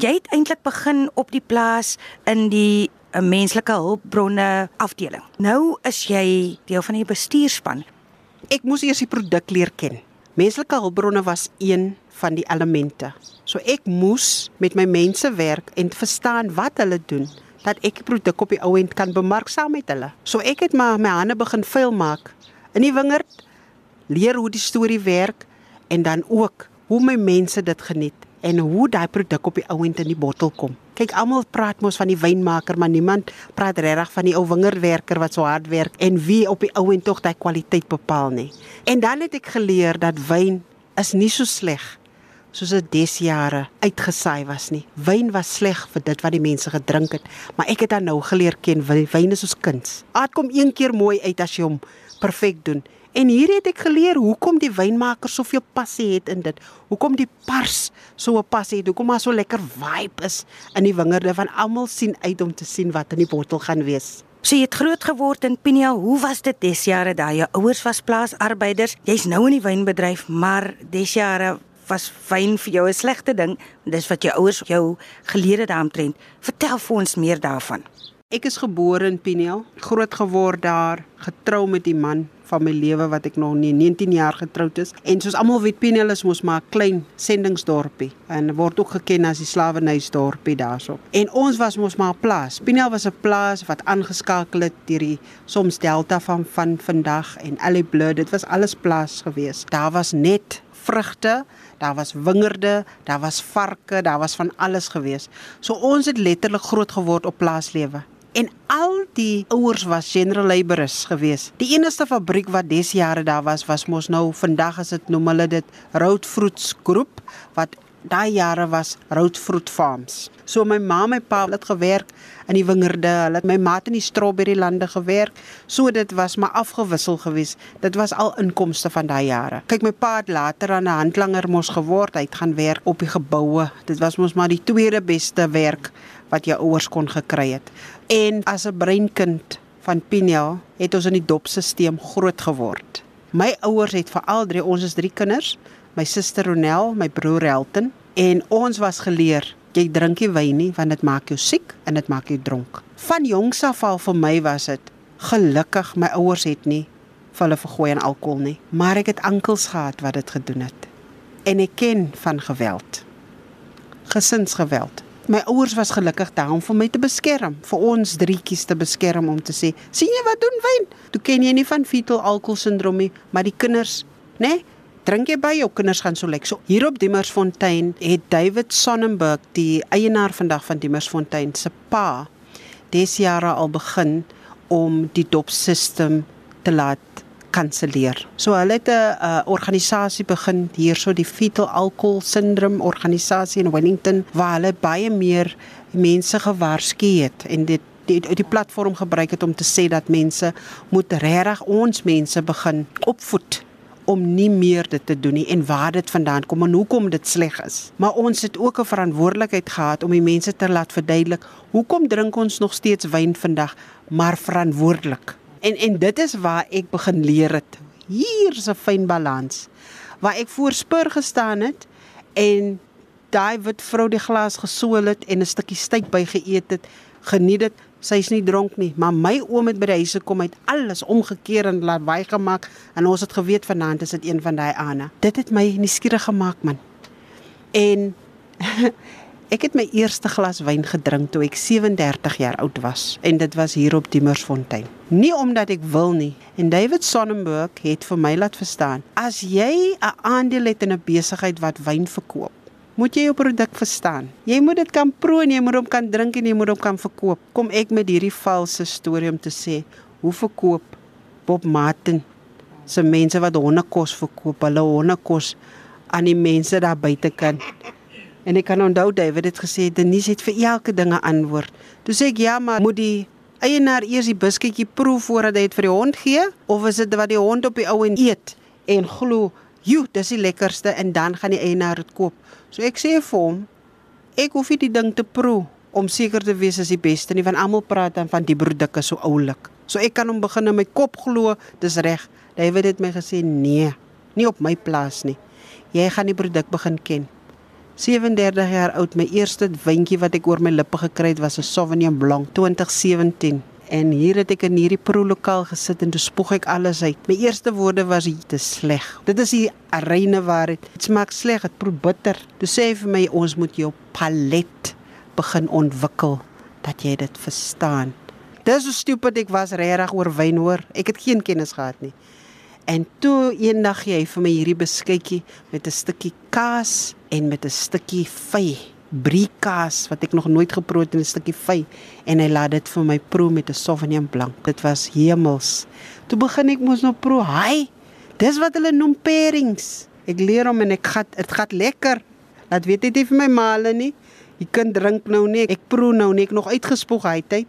jy het eintlik begin op die plaas in die 'n menslike hulpbronne afdeling. Nou is jy deel van die bestuurspan. Ek moes eers die produk leer ken. Menslike hulpbronne was een van die elemente. So ek moes met my mense werk en verstaan wat hulle doen dat ek die produk op die ou end kan bemark saam met hulle. So ek het maar my hande begin vuil maak in die wingerd, leer hoe die storie werk en dan ook hoe my mense dit geniet en hoe daai produk op die ou end in die bottel kom. Kyk, almal praat mos van die wynmaker, maar niemand praat regtig van die ou wingerdwerker wat so hard werk en wie op die ou end tog daai kwaliteit bepaal nie. En dan het ek geleer dat wyn is nie so sleg soos dit desjare uitgesaai was nie. Wyn was sleg vir dit wat die mense gedrink het, maar ek het dan nou geleer ken wyn is soos kuns. Dit kom een keer mooi uit as jy hom perfek doen. En hier het ek geleer hoekom die wynmaker soveel passie het in dit. Hoekom die pars so 'n passie het. Hoekom maar so lekker vibe is in die wingerde van almal sien uit om te sien wat in die bottel gaan wees. So jy het groot geword in Pinia. Hoe was dit desjare daai jou ouers was plaasarbeiders? Jy's nou in die wynbedryf, maar desjare was wyn vir jou 'n slegte ding. Dis wat jou ouers jou geleer het daaromtrent. Vertel vir ons meer daarvan. Ek is gebore in Piniel, groot geword daar, getrou met die man van my lewe wat ek nog nie 19 jaar getroud is. En soos almal weet Piniel is mos maar 'n klein sendingsdorpie en word ook geken as die slawenydsdorpie daarso. En ons was mos maar 'n plaas. Piniel was 'n plaas wat aangeskakel het deur die soms delta van van vandag en Alley Blood. Dit was alles plaas gewees. Daar was net vrugte, daar was wingerde, daar was varke, daar was van alles gewees. So ons het letterlik groot geword op plaaslewe. En al die ouers was general labourers gewees. Die enigste fabriek wat des jare daar was was mos nou vandag as dit noem hulle dit Roadfruits Groep wat daai jare was Roadfruit Farms. So my ma en my pa het gewerk in die wingerde. Hulle het my maat in die strawberry lande gewerk. So dit was maar afgewissel geweest. Dit was al inkomste van daai jare. Kyk my pa het later aan 'n handlanger mos geword. Hy het gaan werk op die geboue. Dit was mos maar die tweede beste werk wat jou ouers kon gekry het. En as 'n breinkind van Pinia het ons in die dopstelsel groot geword. My ouers het vir al drie ons is drie kinders, my suster Ronel, my broer Elton en ons was geleer jy drink nie wyn nie want dit maak jou siek en dit maak jou dronk. Van jongs af al vir my was dit gelukkig my ouers het nie vir hulle vergooi aan alkohol nie, maar ek het onkels gehad wat dit gedoen het. En ek ken van geweld. Gesinsgeweld. My ouers was gelukkig daar om vir my te beskerm, vir ons drietjies te beskerm om te sê, "Sien jy wat doen wyn? Toe ken jy nie van fetal alcohol syndroom nie, maar die kinders, né? Nee, drink jy by jou kinders gaan so lyk. So hier op Dimmersfontein het David Sonnenberg, die eienaar vandag van Dimmersfontein se pa, des jare al begin om die dopsisteem te laat kanselleer. So hulle het 'n uh, organisasie begin hierso die Fetal Alcohol Syndrome organisasie in Wellington waar hulle baie meer mense gewaarsku het en dit die die platform gebruik het om te sê dat mense moet regtig ons mense begin opvoed om nie meer dit te doen nie en waar dit vandaan kom en hoekom dit sleg is. Maar ons het ook 'n verantwoordelikheid gehad om die mense te laat verduidelik hoekom drink ons nog steeds wyn vandag, maar verantwoordelik. En en dit is waar ek begin leer het. Hier is 'n fyn balans waar ek voor spur gestaan het en daai wit vrou die glas gesool het en 'n stukkie steak bygeëet het, geniet dit Sy's nie dronk nie, maar my oom het by die huis gekom uit alles omgekeer en laat baie gemaak en ons het geweet vanaand is dit een van daai ane. Dit het my nuuskierig gemaak man. En ek het my eerste glas wyn gedrink toe ek 37 jaar oud was en dit was hier op Dimmersfontein. Nie omdat ek wil nie. En David Sonnenberg het vir my laat verstaan, as jy 'n aandeel het in 'n besigheid wat wyn verkoop, moet jy jou produk verstaan. Jy moet dit kan proe en jy moet hom kan drink en jy moet hom kan verkoop. Kom ek met hierdie valse storie om te sê, hoe verkoop Bob Martin se mense wat hondekos verkoop, hulle hondekos aan die mense daar buite kan. En ek kan onthou David het gesê Denise het vir elke ding 'n antwoord. Toe sê ek ja, maar moet die eienaar eers die biskietjie proe voordat hy dit vir die hond gee of is dit wat die hond op die ou en eet en glo "Jo, dis die lekkerste" en dan gaan die eienaar dit koop. So ek sê vir hom, ek hoef nie die ding te proe om seker te wees as die beste nie, want almal praat dan van die produk is so oulik. So ek kan hom begin in my kop glo, dis reg. David het my gesê, "Nee, nie op my plaas nie. Jy gaan die produk begin ken. 37 jaar oud. My eerste wyntjie wat ek oor my lippe gekry het was 'n Sauvignon Blanc 2017. En hier het ek in hierdie prolokaal gesit en toe spoeg ek alles uit. My eerste woorde was te sleg. Dit is die arene waar dit smaak sleg, dit proe bitter. Toe sê hy vir my ons moet jou palet begin ontwikkel dat jy dit verstaan. Dis so stupid ek was regtig oor wyn hoor. Ek het geen kennis gehad nie. En toe eendag gee hy vir my hierdie beskuitjie met 'n stukkie kaas en met 'n stukkie vy, briekaas wat ek nog nooit geproe het in 'n stukkie vy en hy laat dit vir my proe met 'n Sauvignon Blanc. Dit was hemels. Toe begin ek mos nou proe. Hy, dis wat hulle noem pairings. Ek leer hom en ek gat dit gat lekker. Laat weet dit nie vir my male nie. Die kind drink nou nie. Ek proe nou nie. Ek nog uitgespoeg hy tyd.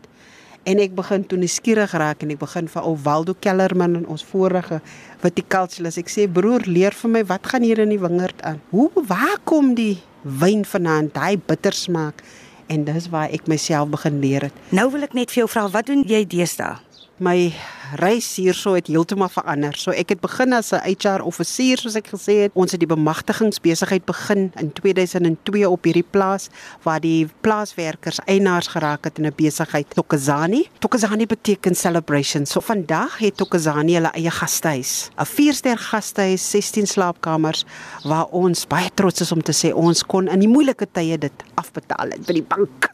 En ek begin toe nuuskierig raak en ek begin vir ou Waldo Kellerman in ons vorige viticulturalist. Ek sê broer, leer vir my wat gaan hier in die wingerd aan? Hoe waar kom die wyn vandaan? Daai bitter smaak. En dis waar ek myself begin leer het. Nou wil ek net vir jou vra, wat doen jy deesdae? My reis hierso het heeltemal verander. So ek het begin as 'n HR offisier soos ek gesê het. Ons het die bemagtigingsbesigheid begin in 2002 op hierdie plaas waar die plaaswerkers eienaars geraak het in 'n besigheid Tokozani. Tokozani beteken celebration. So vandag het Tokozani hulle eie gastehuis. 'n 4-ster gastehuis, 16 slaapkamers waar ons baie trots is om te sê ons kon in die moeilike tye dit afbetaal het by die bank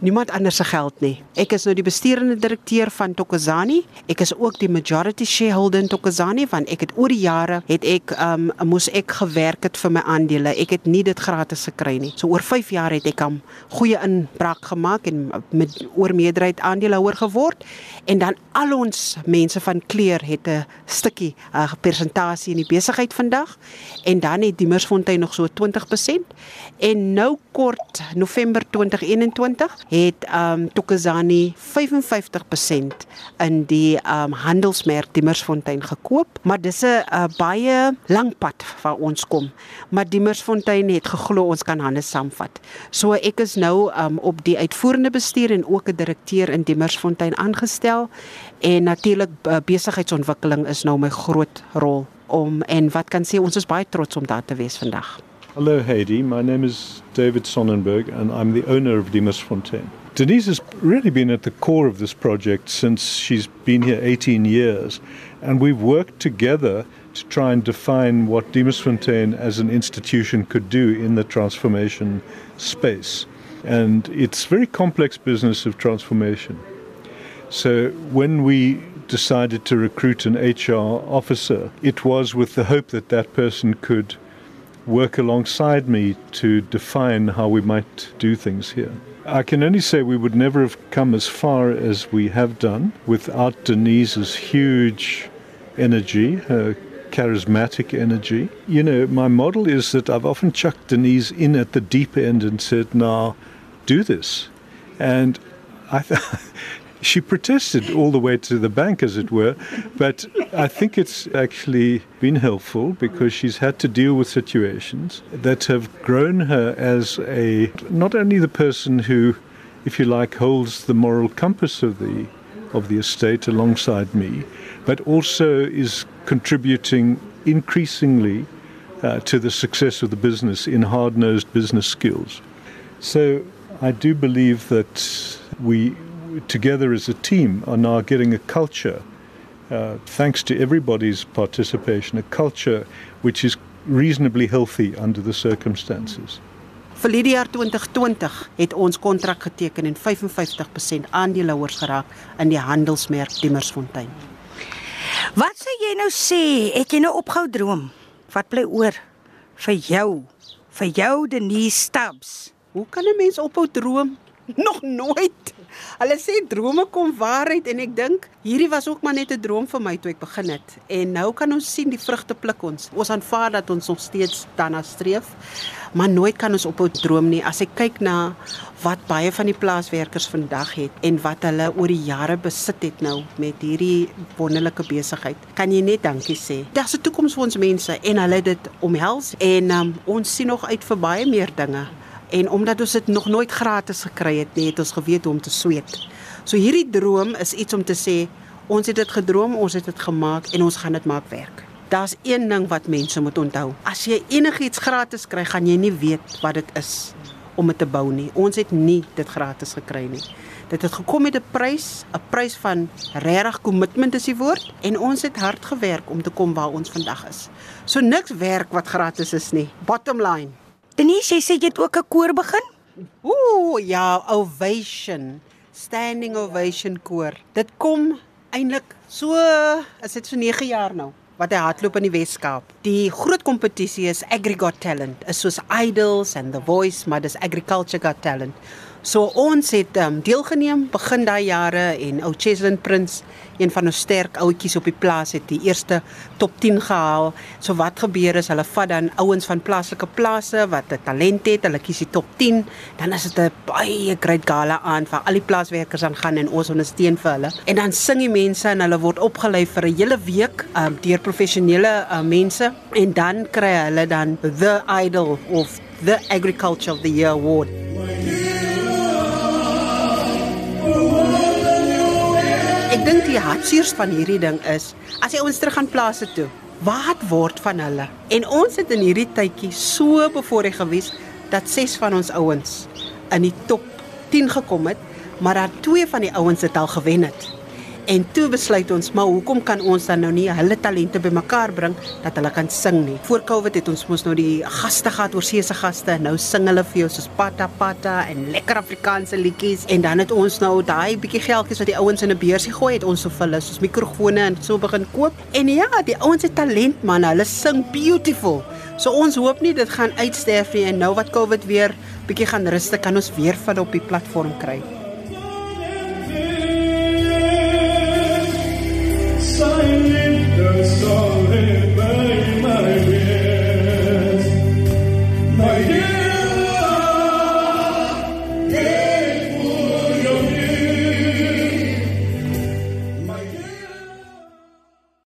niemand anders se geld nie. Ek is nou die bestuurende direkteur van Tokozani. Ek is ook die majority shareholder in Tokozani want ek het oor die jare het ek um moes ek gewerk het vir my aandele. Ek het nie dit gratis gekry nie. So oor 5 jaar het ek 'n goeie inbraak gemaak en met oor meerderheid aandeelhouer geword en dan al ons mense van kleur het 'n stukkie 'n uh, persentasie in die besigheid vandag en dan het Diemersfontein nog so 20% en nou kort November 2021 het um Tokozani 55% in die um handelsmerk Diemersfontein gekoop, maar dis 'n uh, baie lang pad waar ons kom. Maar Diemersfontein het geglo ons kan hande saamvat. So ek is nou um op die uitvoerende bestuur en ook 'n direkteur in Diemersfontein aangestel en natuurlik uh, besigheidsontwikkeling is nou my groot rol om en wat kan sê ons is baie trots om daar te wees vandag. Hello, Heidi. My name is David Sonnenberg, and I'm the owner of Dimas Fontaine. Denise has really been at the core of this project since she's been here 18 years, and we've worked together to try and define what Dimas Fontaine as an institution could do in the transformation space. And it's a very complex business of transformation. So when we decided to recruit an HR officer, it was with the hope that that person could work alongside me to define how we might do things here. I can only say we would never have come as far as we have done without Denise's huge energy, her charismatic energy. You know, my model is that I've often chucked Denise in at the deep end and said, now do this. And I th- she protested all the way to the bank, as it were. But I think it's actually been helpful because she's had to deal with situations that have grown her as a not only the person who, if you like, holds the moral compass of the of the estate alongside me, but also is contributing increasingly uh, to the success of the business in hard-nosed business skills. So I do believe that we together as a team are now getting a culture, uh, thanks to everybody's participation, a culture which is reasonably healthy under the circumstances. Vir die jaar 2020 het ons kontrak geteken en 55% aandeelhouers geraak in die handelsmerk Diemersfontein. Wat sê jy nou sê? Het jy nou opgehou droom? Wat bly oor vir jou? Vir jou Denise Stubbs. Hoe kan 'n mens ophou droom? Nog nooit. Hulle sê drome kom waarheid en ek dink hierdie was ook maar net 'n droom vir my toe ek begin het. En nou kan ons sien die vrugte pluk ons. Ons aanvaar dat ons nog steeds daarna streef, maar nooit kan ons ophou droom nie. As ek kyk na wat baie van die plaaswerkers vandag het en wat hulle oor die jare besit het nou met hierdie wonderlike besigheid, kan jy net dankie sê. Daar's 'n toekoms vir ons mense en hulle dit omhels en um, ons sien nog uit vir baie meer dinge. En omdat ons dit nog nooit gratis gekry het nie, het ons geweet hoe om te sweet. So hierdie droom is iets om te sê, ons het dit gedroom, ons het dit gemaak en ons gaan dit maak werk. Daar's een ding wat mense moet onthou. As jy enigiets gratis kry, gaan jy nie weet wat dit is om dit te bou nie. Ons het nie dit gratis gekry nie. Dit het gekom met 'n prys, 'n prys van regtig kommitment is die woord en ons het hard gewerk om te kom waar ons vandag is. So niks werk wat gratis is nie. Bottom line. Denise, jy sê jy het ook 'n koor begin? Ooh, ja, ovation. Standing ovation koor. Dit kom eintlik so, is dit so 9 jaar nou wat hy hardloop in die Weskaap. Die groot kompetisie is Agrigot Talent. Is soos Idols and The Voice, maar dis Agriculture Got Talent. So ons het um, deelgeneem begin daai jare en ou Cheslin Prins, een van ons sterk ouetjies op die plaas het die eerste top 10 gehaal. So wat gebeur is hulle vat dan ouens van plaaslike plase wat 'n talent het, hulle kies die top 10, dan is dit 'n baie great gala aan vir al die plaaswerkers aan gaan en ons ondersteun vir hulle. En dan sing die mense en hulle word opgelei vir 'n hele week um, deur professionele uh, mense en dan kry hulle dan the idol of the agriculture of the year award. Ek dink die hartseers van hierdie ding is as jy ons terug gaan plase toe. Wat word van hulle? En ons het in hierdie tydjie so bevoorreg gewees dat 6 van ons ouens in die top 10 gekom het, maar daar twee van die ouens het al gewen het. En toe besluit ons, maar hoekom kan ons dan nou nie hulle talente bymekaar bring dat hulle kan sing nie? Voor Covid het ons mos nou die gaste gehad, oorseese gaste, nou sing hulle vir jou soos pata pata en lekker Afrikaanse liedjies en dan het ons nou daai bietjie geldjies wat die ouens in 'n beursie gooi het ons so vir hulle soos mikrofone en so begin koop. En ja, die ouens het talent man, hulle sing beautiful. So ons hoop nie dit gaan uitsterf nie en nou wat Covid weer bietjie gaan rustig kan ons weer van op die platform kry.